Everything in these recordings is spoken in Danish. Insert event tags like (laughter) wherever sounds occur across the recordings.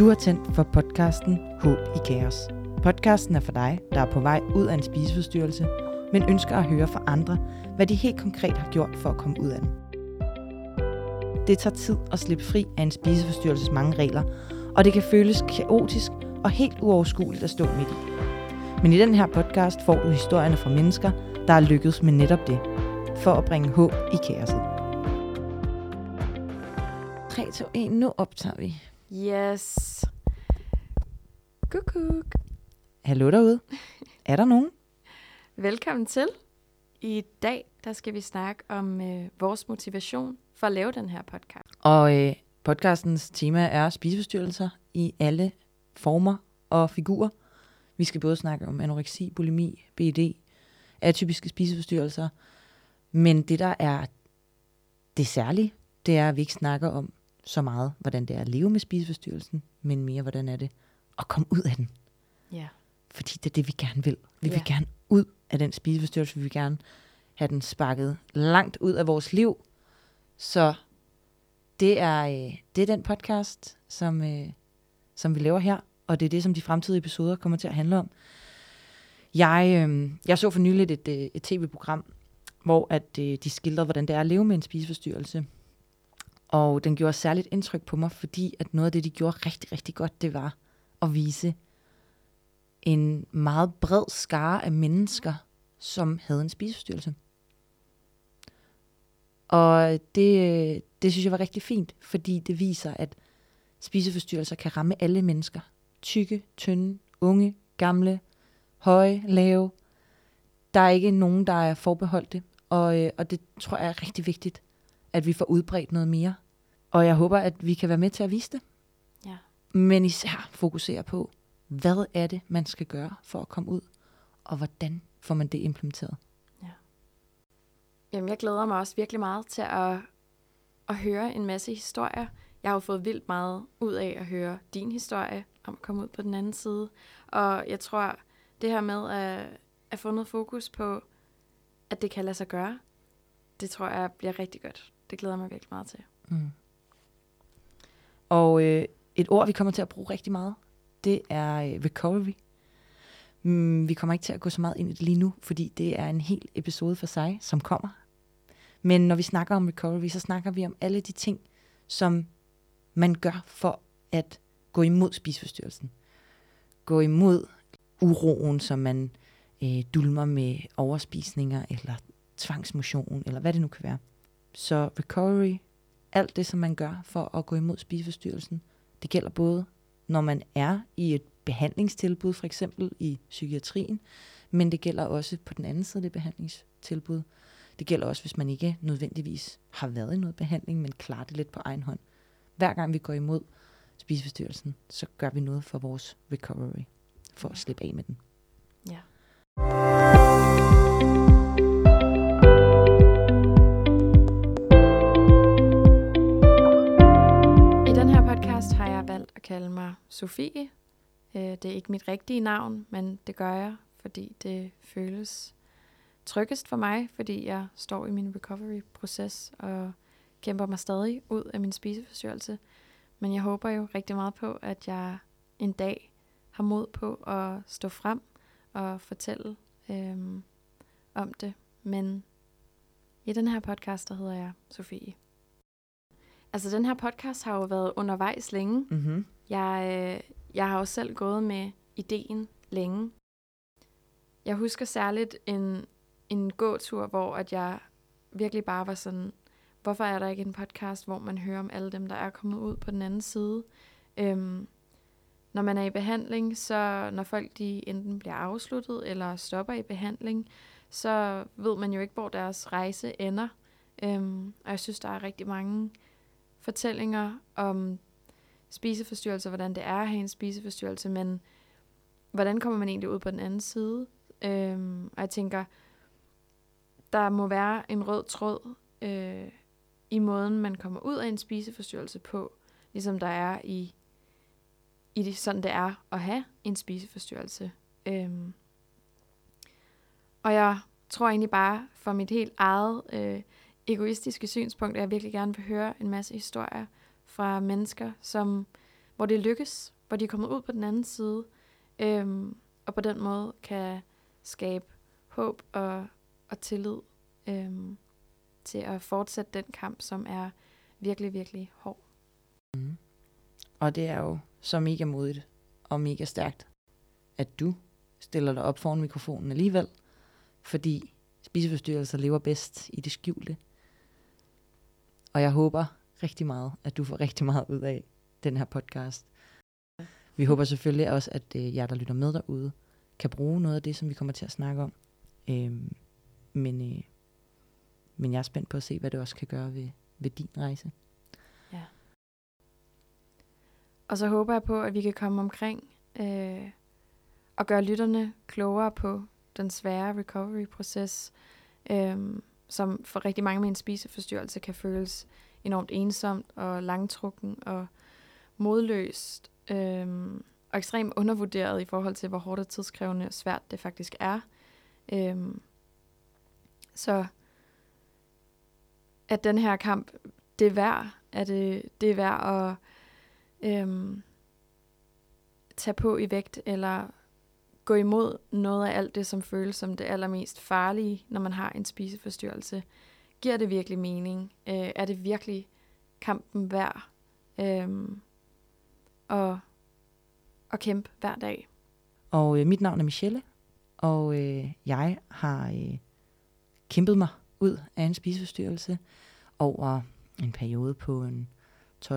Du har tændt for podcasten Håb i Kaos. Podcasten er for dig, der er på vej ud af en spiseforstyrrelse, men ønsker at høre fra andre, hvad de helt konkret har gjort for at komme ud af den. Det tager tid at slippe fri af en spiseforstyrrelses mange regler, og det kan føles kaotisk og helt uoverskueligt at stå midt i. Men i den her podcast får du historierne fra mennesker, der er lykkedes med netop det, for at bringe håb i kaoset. 3, 2, 1, nu optager vi. Yes. Kukuk. Hallo derude. Er der nogen? (laughs) Velkommen til. I dag der skal vi snakke om øh, vores motivation for at lave den her podcast. Og øh, podcastens tema er spiseforstyrrelser i alle former og figurer. Vi skal både snakke om anoreksi, bulimi, BD, atypiske spiseforstyrrelser. Men det, der er det særlige, det er, at vi ikke snakker om så meget, hvordan det er at leve med spiseforstyrrelsen, men mere, hvordan er det at komme ud af den. Ja. Fordi det er det, vi gerne vil. Vi Ja. vil gerne ud af den spiseforstyrrelse. Vi vil gerne have den sparket langt ud af vores liv. Så det er, øh, det er den podcast, som, øh, som vi laver her. Og det er det, som de fremtidige episoder kommer til at handle om. Jeg, øh, jeg så for nyligt et, et tv-program, hvor at, øh, de skildrede, hvordan det er at leve med en spiseforstyrrelse. Og den gjorde særligt indtryk på mig, fordi at noget af det, de gjorde rigtig, rigtig godt, det var at vise en meget bred skare af mennesker, som havde en spiseforstyrrelse. Og det, det synes jeg var rigtig fint, fordi det viser, at spiseforstyrrelser kan ramme alle mennesker. Tykke, tynde, unge, gamle, høje, lave. Der er ikke nogen, der er forbeholdt det, og, øh, og det tror jeg er rigtig vigtigt, at vi får udbredt noget mere. Og jeg håber, at vi kan være med til at vise det. Ja. Men især fokusere på, hvad er det, man skal gøre for at komme ud, og hvordan får man det implementeret. Jamen, jeg glæder mig også virkelig meget til at, at høre en masse historier. Jeg har jo fået vildt meget ud af at høre din historie om at komme ud på den anden side. Og jeg tror, det her med at, at få noget fokus på, at det kan lade sig gøre, det tror jeg bliver rigtig godt. Det glæder jeg mig virkelig meget til. Mm. Og øh, et ord, vi kommer til at bruge rigtig meget, det er øh, recovery. Mm, vi kommer ikke til at gå så meget ind i det lige nu, fordi det er en hel episode for sig, som kommer. Men når vi snakker om recovery, så snakker vi om alle de ting, som man gør for at gå imod spiseforstyrrelsen. Gå imod uroen, som man øh, dulmer med overspisninger, eller tvangsmotion, eller hvad det nu kan være. Så recovery, alt det, som man gør for at gå imod spiseforstyrrelsen, det gælder både, når man er i et behandlingstilbud, for eksempel i psykiatrien, men det gælder også på den anden side af det behandlingstilbud. Det gælder også, hvis man ikke nødvendigvis har været i noget behandling, men klarer det lidt på egen hånd. Hver gang vi går imod spiseforstyrrelsen, så gør vi noget for vores recovery, for at slippe af med den. Ja. Kalde mig Sofie. Øh, det er ikke mit rigtige navn, men det gør jeg, fordi det føles tryggest for mig, fordi jeg står i min recovery-proces og kæmper mig stadig ud af min spiseforstyrrelse. Men jeg håber jo rigtig meget på, at jeg en dag har mod på at stå frem og fortælle øhm, om det. Men i den her podcast, der hedder jeg Sofie. Altså, den her podcast har jo været undervejs længe. Mm-hmm. Jeg, øh, jeg har også selv gået med ideen længe. Jeg husker særligt en, en gåtur, hvor at jeg virkelig bare var sådan, hvorfor er der ikke en podcast, hvor man hører om alle dem, der er kommet ud på den anden side? Øhm, når man er i behandling, så når folk de enten bliver afsluttet eller stopper i behandling, så ved man jo ikke, hvor deres rejse ender. Øhm, og jeg synes, der er rigtig mange fortællinger om spiseforstyrrelse, hvordan det er at have en spiseforstyrrelse, men hvordan kommer man egentlig ud på den anden side? Øhm, og jeg tænker, der må være en rød tråd øh, i måden, man kommer ud af en spiseforstyrrelse på, ligesom der er i, i det, sådan det er at have en spiseforstyrrelse. Øhm, og jeg tror egentlig bare, for mit helt eget øh, egoistiske synspunkt, at jeg virkelig gerne vil høre en masse historier fra mennesker, som hvor det lykkes, hvor de er kommet ud på den anden side, øhm, og på den måde kan skabe håb og, og tillid øhm, til at fortsætte den kamp, som er virkelig, virkelig hård. Mm. Og det er jo så mega modigt og mega stærkt, at du stiller dig op foran mikrofonen alligevel, fordi spiseforstyrrelser lever bedst i det skjulte. Og jeg håber rigtig meget, at du får rigtig meget ud af den her podcast. Vi håber selvfølgelig også, at øh, jer, der lytter med derude, kan bruge noget af det, som vi kommer til at snakke om. Øhm, men, øh, men jeg er spændt på at se, hvad det også kan gøre ved, ved din rejse. Ja. Og så håber jeg på, at vi kan komme omkring øh, og gøre lytterne klogere på den svære recovery-proces, øh, som for rigtig mange med en spiseforstyrrelse kan føles enormt ensomt og langtrukken og modløst øh, og ekstremt undervurderet i forhold til, hvor hårdt og tidskrævende og svært det faktisk er. Øh, så at den her kamp, det er værd, at det, det er værd at øhm, tage på i vægt, eller gå imod noget af alt det, som føles som det allermest farlige, når man har en spiseforstyrrelse. Giver det virkelig mening? Øh, er det virkelig kampen værd? Øhm, og, og kæmpe hver dag. Og øh, mit navn er Michelle, og øh, jeg har øh, kæmpet mig ud af en spiseforstyrrelse over en periode på en 12-13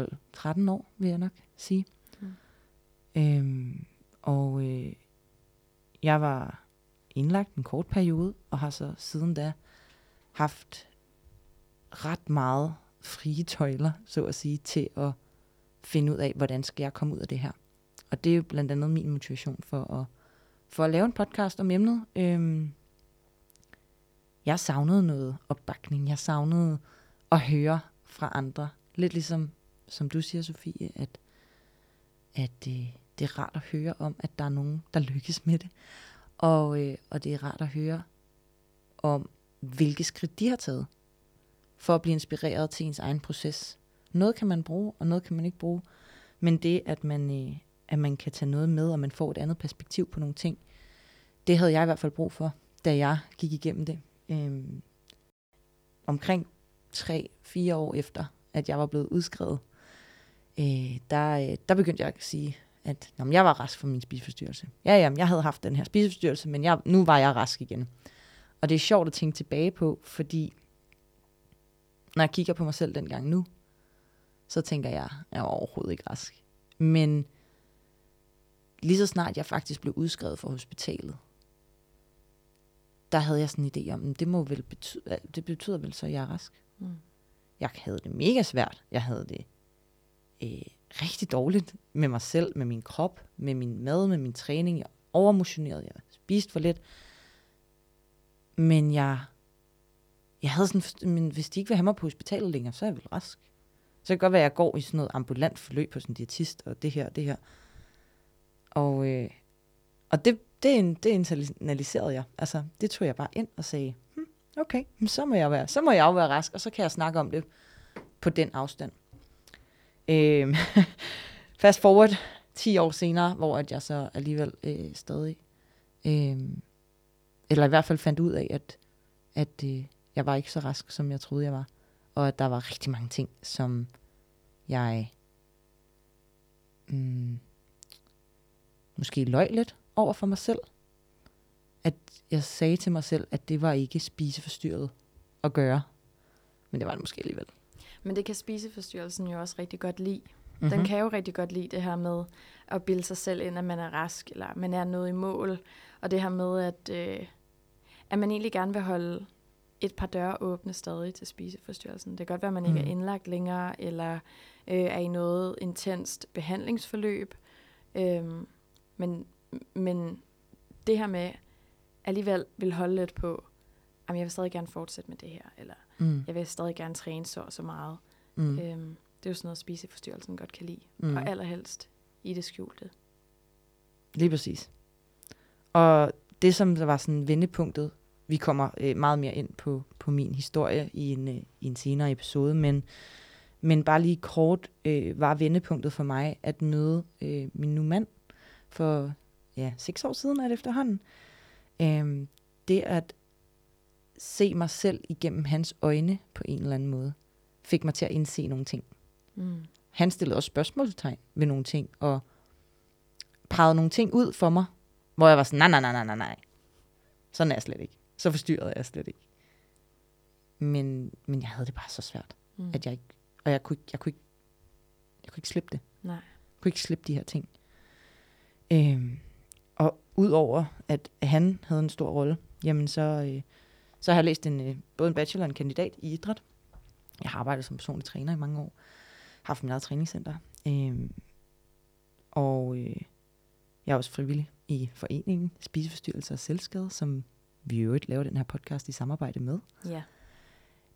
år, vil jeg nok sige. Mm. Øhm, og øh, jeg var indlagt en kort periode, og har så siden da haft ret meget frie tøjler, så at sige, til at finde ud af, hvordan skal jeg komme ud af det her. Og det er jo blandt andet min motivation for at, for at lave en podcast om emnet. Øhm, jeg savnede noget opbakning. Jeg savnede at høre fra andre. Lidt ligesom, som du siger, Sofie, at, at det, det er rart at høre om, at der er nogen, der lykkes med det. Og, øh, og det er rart at høre om, hvilke skridt de har taget for at blive inspireret til ens egen proces. Noget kan man bruge, og noget kan man ikke bruge. Men det, at man, øh, at man kan tage noget med, og man får et andet perspektiv på nogle ting, det havde jeg i hvert fald brug for, da jeg gik igennem det. Øhm, omkring 3-4 år efter, at jeg var blevet udskrevet, øh, der, øh, der begyndte jeg at sige, at jamen, jeg var rask for min spiseforstyrrelse. Ja, jamen, jeg havde haft den her spiseforstyrrelse, men jeg, nu var jeg rask igen. Og det er sjovt at tænke tilbage på, fordi når jeg kigger på mig selv dengang nu, så tænker jeg, jeg var overhovedet ikke rask. Men lige så snart jeg faktisk blev udskrevet fra hospitalet, der havde jeg sådan en idé om, det må vel betyde, det betyder vel så, at jeg er rask. Mm. Jeg havde det mega svært. Jeg havde det øh, rigtig dårligt med mig selv, med min krop, med min mad, med min træning. Jeg overmotionerede, jeg spiste for lidt. Men jeg, jeg havde sådan, men hvis de ikke vil have mig på hospitalet længere, så er jeg vel rask. Så kan det godt være, at jeg går i sådan noget ambulant forløb på sådan en diætist, og det her og det her. Og, øh, og det, det, det internaliserede jeg. Altså, det tog jeg bare ind og sagde, hm, okay, så må jeg være, så må jeg jo være rask, og så kan jeg snakke om det på den afstand. Øh, (laughs) fast forward 10 år senere, hvor at jeg så alligevel øh, stadig, øh, eller i hvert fald fandt ud af, at, at øh, jeg var ikke så rask, som jeg troede, jeg var. Og at der var rigtig mange ting, som jeg mm, måske løg lidt over for mig selv. At jeg sagde til mig selv, at det var ikke spiseforstyrret at gøre. Men det var det måske alligevel. Men det kan spiseforstyrrelsen jo også rigtig godt lide. Mm-hmm. Den kan jo rigtig godt lide det her med at bilde sig selv ind, at man er rask, eller man er noget i mål. Og det her med, at, øh, at man egentlig gerne vil holde et par døre åbne stadig til spiseforstyrrelsen. Det kan godt være, at man ikke mm. er indlagt længere, eller øh, er i noget intenst behandlingsforløb. Øhm, men, men det her med alligevel vil holde lidt på, at jeg vil stadig gerne fortsætte med det her, eller mm. jeg vil stadig gerne træne så og så meget. Mm. Øhm, det er jo sådan noget, spiseforstyrrelsen godt kan lide. Mm. Og allerhelst i det skjulte. Lige præcis. Og det, som der var sådan vendepunktet, vi kommer øh, meget mere ind på, på min historie i en, øh, i en senere episode, men, Men bare lige kort øh, var vendepunktet for mig at møde øh, min nu mand for ja, seks år siden er det efterhånden. Øh, det at se mig selv igennem hans øjne på en eller anden måde, fik mig til at indse nogle ting. Mm. Han stillede også spørgsmålstegn ved nogle ting, og pegede nogle ting ud for mig, hvor jeg var sådan, nej, nej, nej, nej, nej, nej. Sådan er jeg slet ikke. Så forstyrrede jeg slet ikke. Men, men jeg havde det bare så svært, Mm. at jeg ikke, og jeg kunne ikke, jeg kunne ikke, jeg kunne ikke slippe det. Nej. Jeg kunne ikke slippe de her ting. Øhm, og udover at han havde en stor rolle, jamen så, øh, så har jeg læst en, øh, både en bachelor og en kandidat i idræt. Jeg har arbejdet som personlig træner i mange år. Haft mit eget træningscenter. Øhm, og øh, jeg er også frivillig i foreningen Spiseforstyrrelser og Selvskade, som vi i øvrigt laver den her podcast i samarbejde med. Ja.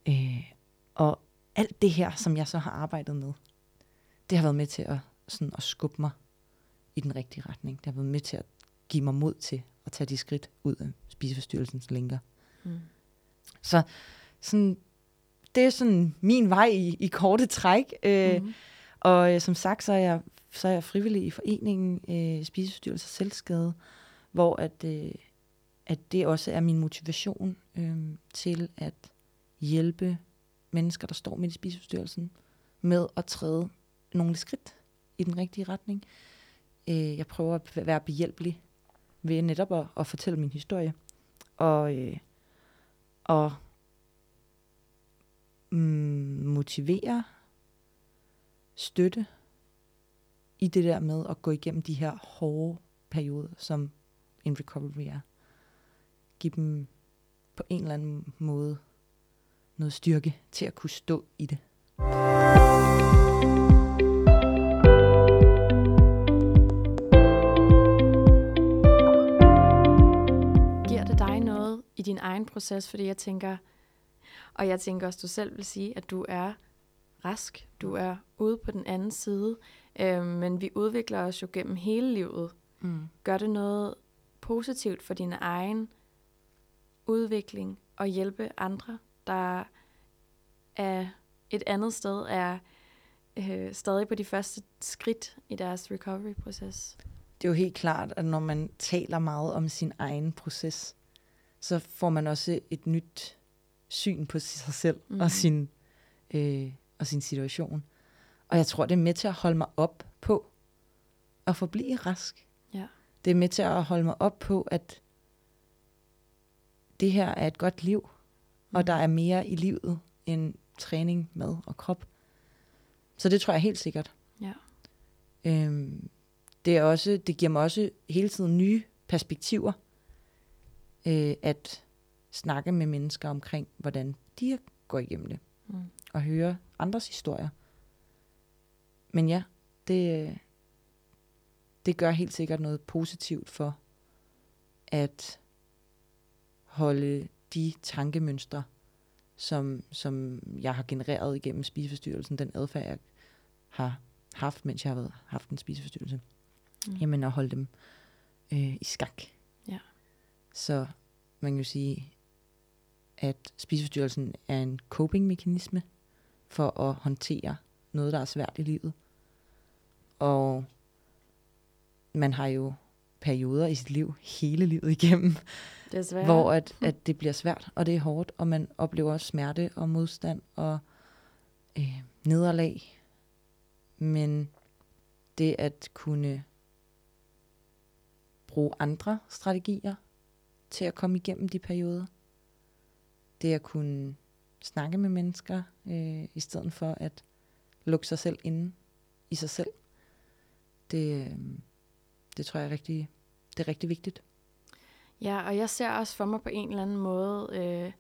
Øh, og alt det her, som jeg så har arbejdet med, det har været med til at, sådan, at skubbe mig i den rigtige retning. Det har været med til at give mig mod til at tage de skridt ud af spiseforstyrrelsens lænker. Mm. Så sådan, det er sådan min vej i, i korte træk. Øh, Mm. Og øh, som sagt, så er jeg, så er jeg frivillig i foreningen øh, Spiseforstyrrelse og Selvskade, hvor at, øh, at det også er min motivation øh, til at hjælpe mennesker, der står midt i spiseforstyrrelsen, med at træde nogle skridt i den rigtige retning. Øh, jeg prøver at være behjælpelig ved netop at, at fortælle min historie. Og, øh, og mm, motivere, støtte i det der med at gå igennem de her hårde perioder, som en recovery er. Giv dem på en eller anden måde noget styrke til at kunne stå i det. Giver det dig noget i din egen proces? Fordi jeg tænker, og jeg tænker også, du selv vil sige, at du er rask. Du er ude på den anden side. Øh, men vi udvikler os jo gennem hele livet. Mm. Gør det noget positivt for din egen udvikling og hjælpe andre, der er et andet sted, er øh, stadig på de første skridt i deres recovery-proces? Det er jo helt klart, at når man taler meget om sin egen proces, så får man også et nyt syn på sig selv mm. Mhm. og, sin, øh, og sin situation. Og jeg tror, det er med til at holde mig op på at forblive rask. Ja. Det er med til at holde mig op på, at det her er et godt liv, og der er mere i livet end træning, mad og krop. Så det tror jeg helt sikkert. Ja. Øhm, det, er også, det giver mig også hele tiden nye perspektiver øh, at snakke med mennesker omkring, hvordan de går igennem det, Mm. og høre andres historier. Men ja, det, øh, det gør helt sikkert noget positivt for at holde de tankemønstre, som, som jeg har genereret igennem spiseforstyrrelsen, den adfærd, jeg har haft, mens jeg har været, haft en spiseforstyrrelse, Mm. jamen at holde dem øh, i skak. Ja. Så man kan jo sige, at spiseforstyrrelsen er en coping-mekanisme for at håndtere noget, der er svært i livet. Og man har jo perioder i sit liv, hele livet igennem, Desværre. hvor at, at det bliver svært, og det er hårdt, og man oplever også smerte og modstand og øh, nederlag. Men det at kunne bruge andre strategier til at komme igennem de perioder, det at kunne snakke med mennesker, øh, i stedet for at lukke sig selv inde i sig selv, det, øh, det tror jeg er rigtig, det er rigtig vigtigt. Ja, og jeg ser også for mig på en eller anden måde, øh,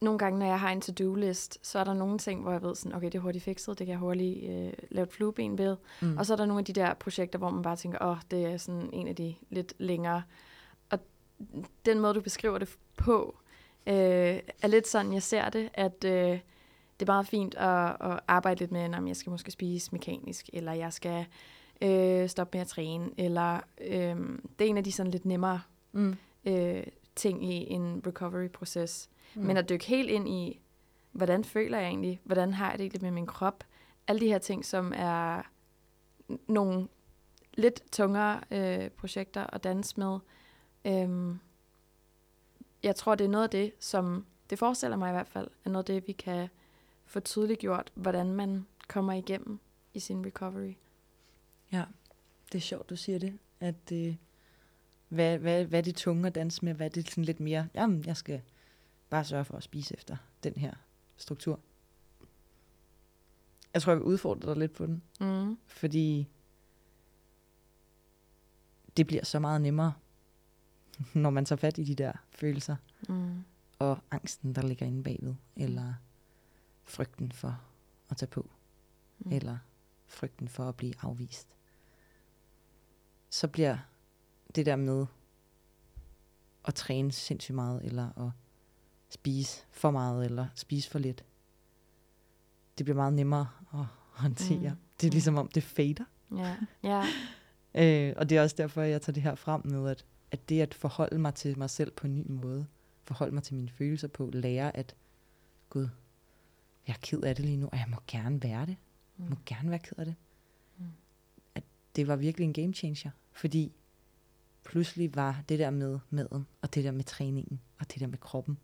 nogle gange, når jeg har en to-do-list, så er der nogle ting, hvor jeg ved sådan, okay, det er hurtigt fikset, det kan jeg hurtigt øh, lave et flueben ved. Mm. Og så er der nogle af de der projekter, hvor man bare tænker, åh, oh, det er sådan en af de lidt længere. Og den måde, du beskriver det på, øh, er lidt sådan, jeg ser det, at øh, det er meget fint at, at arbejde lidt med, om jeg skal måske spise mekanisk, eller jeg skal øh, stoppe med at træne, eller øh, det er en af de sådan lidt nemmere Mm. øh, ting i en recovery-proces. Mm. Men at dykke helt ind i, hvordan føler jeg egentlig? Hvordan har jeg det egentlig med min krop? alle de her ting, som er nogle lidt tungere øh, projekter at danse med. Øhm, jeg tror, det er noget af det, som det forestiller mig i hvert fald, er noget af det, vi kan få tydeligt gjort, hvordan man kommer igennem i sin recovery. Ja, det er sjovt, du siger det. At, øh, hvad, hvad, hvad det tunge at danse med? Hvad er det sådan lidt mere? Jamen, jeg skal bare sørge for at spise efter den her struktur. Jeg tror, jeg vil udfordre dig lidt på den. Mm. Fordi det bliver så meget nemmere, (laughs) når man tager fat i de der følelser. Mm. Og angsten, der ligger inde bagved. Eller frygten for at tage på. Mm. Mm. Eller frygten for at blive afvist. Så bliver det der med at træne sindssygt meget, eller at spise for meget, eller spise for lidt. Det bliver meget nemmere at håndtere. Mm. Det er ligesom om, det fader. Ja, ja, (laughs) Øh, og det er også derfor, jeg tager det her frem med, at, at det at forholde mig til mig selv på en ny måde, forholde mig til mine følelser på, lære at, gud, jeg er ked af det lige nu, og jeg må gerne være det. Jeg må Mm. gerne være ked af det. Mm. At det var virkelig en game changer, fordi pludselig var det der med maden, og det der med træningen, og det der med kroppen,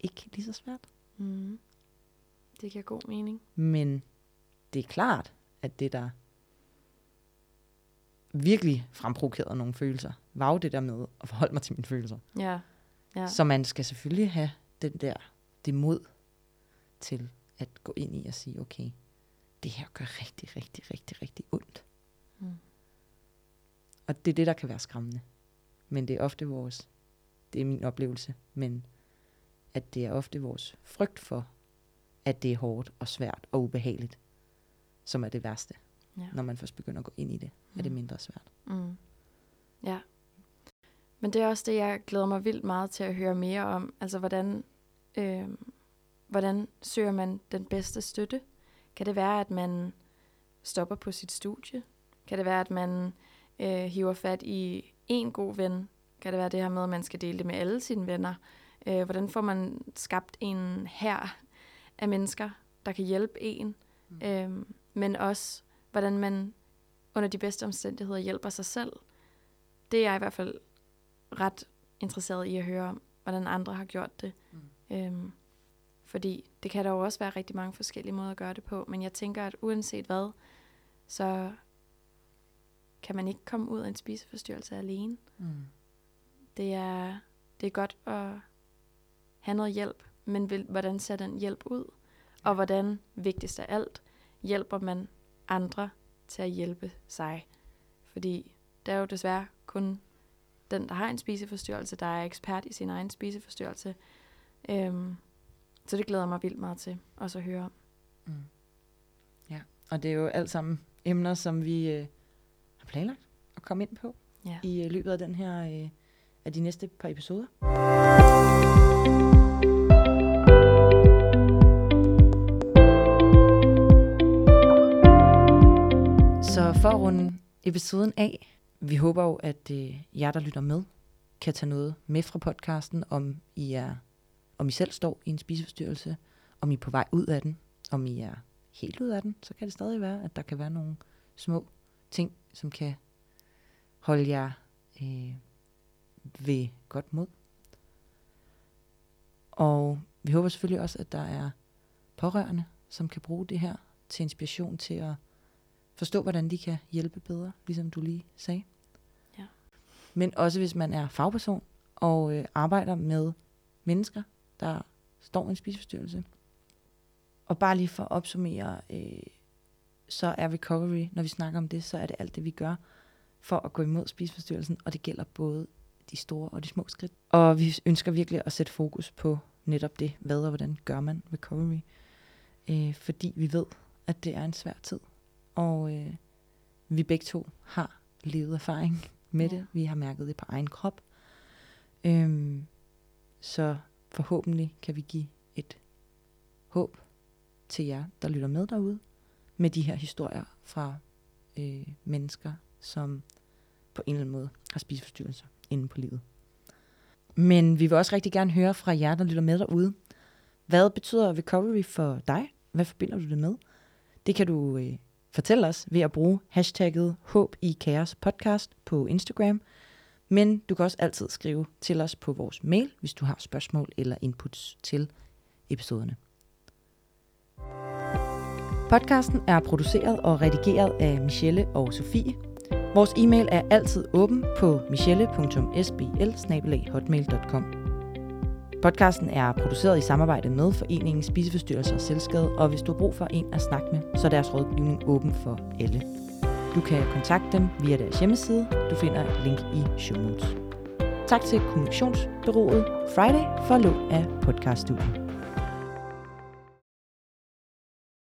ikke lige så svært. Mm. Det giver god mening. Men det er klart, at det, der virkelig fremprovokerede nogle følelser, var jo det der med at forholde mig til mine følelser. Ja, ja. Så man skal selvfølgelig have den der, det mod til at gå ind i og sige, okay, det her gør rigtig, rigtig, rigtig, rigtig ondt. Mm. Og det er det, der kan være skræmmende. Men det er ofte vores, det er min oplevelse, men at det er ofte vores frygt for, at det er hårdt og svært og ubehageligt, som er det værste. Ja. Når man først begynder at gå ind i det, er det mindre svært. Mm. Ja. Men det er også det, jeg glæder mig vildt meget til at høre mere om. Altså, hvordan, øh, hvordan søger man den bedste støtte? Kan det være, at man stopper på sit studie? Kan det være, at man øh, hiver fat i en god ven? Kan det være det her med, at man skal dele det med alle sine venner? Øh, hvordan får man skabt en her af mennesker, der kan hjælpe en? Mm. Øh, men også, hvordan man under de bedste omstændigheder hjælper sig selv. Det er jeg i hvert fald ret interesseret i at høre om, hvordan andre har gjort det. Mm. Øhm, fordi det kan der jo også være rigtig mange forskellige måder at gøre det på, men jeg tænker, at uanset hvad, så kan man ikke komme ud af en spiseforstyrrelse alene. Mm. Det er, det er godt at have noget hjælp, men vil, hvordan ser den hjælp ud? Og hvordan, vigtigst af alt, hjælper man andre til at hjælpe sig? Fordi der er jo desværre kun den, der har en spiseforstyrrelse, der er ekspert i sin egen spiseforstyrrelse. Øhm, så det glæder mig vildt meget til også at høre om. Mm. Ja, og det er jo alt sammen emner, som vi øh, har planlagt at komme ind på Ja. i øh, løbet af den her øh, af de næste par episoder. Så for at runde episoden af, vi håber jo, at øh, jer, der lytter med, kan tage noget med fra podcasten, om I er, om I selv står i en spiseforstyrrelse, om I er på vej ud af den, om I er helt ud af den, så kan det stadig være, at der kan være nogle små ting, som kan holde jer øh, ved godt mod. Og vi håber selvfølgelig også, at der er pårørende, som kan bruge det her til inspiration til at forstå, hvordan de kan hjælpe bedre, ligesom du lige sagde. Ja. Men også hvis man er fagperson og øh, arbejder med mennesker, der står i en spiseforstyrrelse. Og bare lige for at opsummere, øh, så er recovery, når vi snakker om det, så er det alt det, vi gør for at gå imod spiseforstyrrelsen, og det gælder både de store og de små skridt. Og vi ønsker virkelig at sætte fokus på netop det, hvad og hvordan gør man recovery, øh, fordi vi ved, at det er en svær tid, og øh, vi begge to har levet erfaring med Ja. det. Vi har mærket det på egen krop. Øhm, så forhåbentlig kan vi give et håb til jer, der lytter med derude, med de her historier fra øh, mennesker, som på en eller anden måde har spiseforstyrrelser inde på livet. Men vi vil også rigtig gerne høre fra jer, der lytter med derude. Hvad betyder recovery for dig? hvad forbinder du det med? Det kan du øh, fortælle os ved at bruge hashtagget Håb i Kaos Podcast på Instagram. Men du kan også altid skrive til os på vores mail, hvis du har spørgsmål eller inputs til episoderne. Podcasten er produceret og redigeret af Michelle og Sofie. Vores e-mail er altid åben på michelle.sbl.hotmail.com. Podcasten er produceret i samarbejde med Foreningen Spiseforstyrrelser og Selskade, og hvis du har brug for en at snakke med, så er deres rådgivning åben for alle. Du kan kontakte dem via deres hjemmeside. Du finder et link i show notes. Tak til kommunikationsbyrået Friday for lån af podcaststudiet.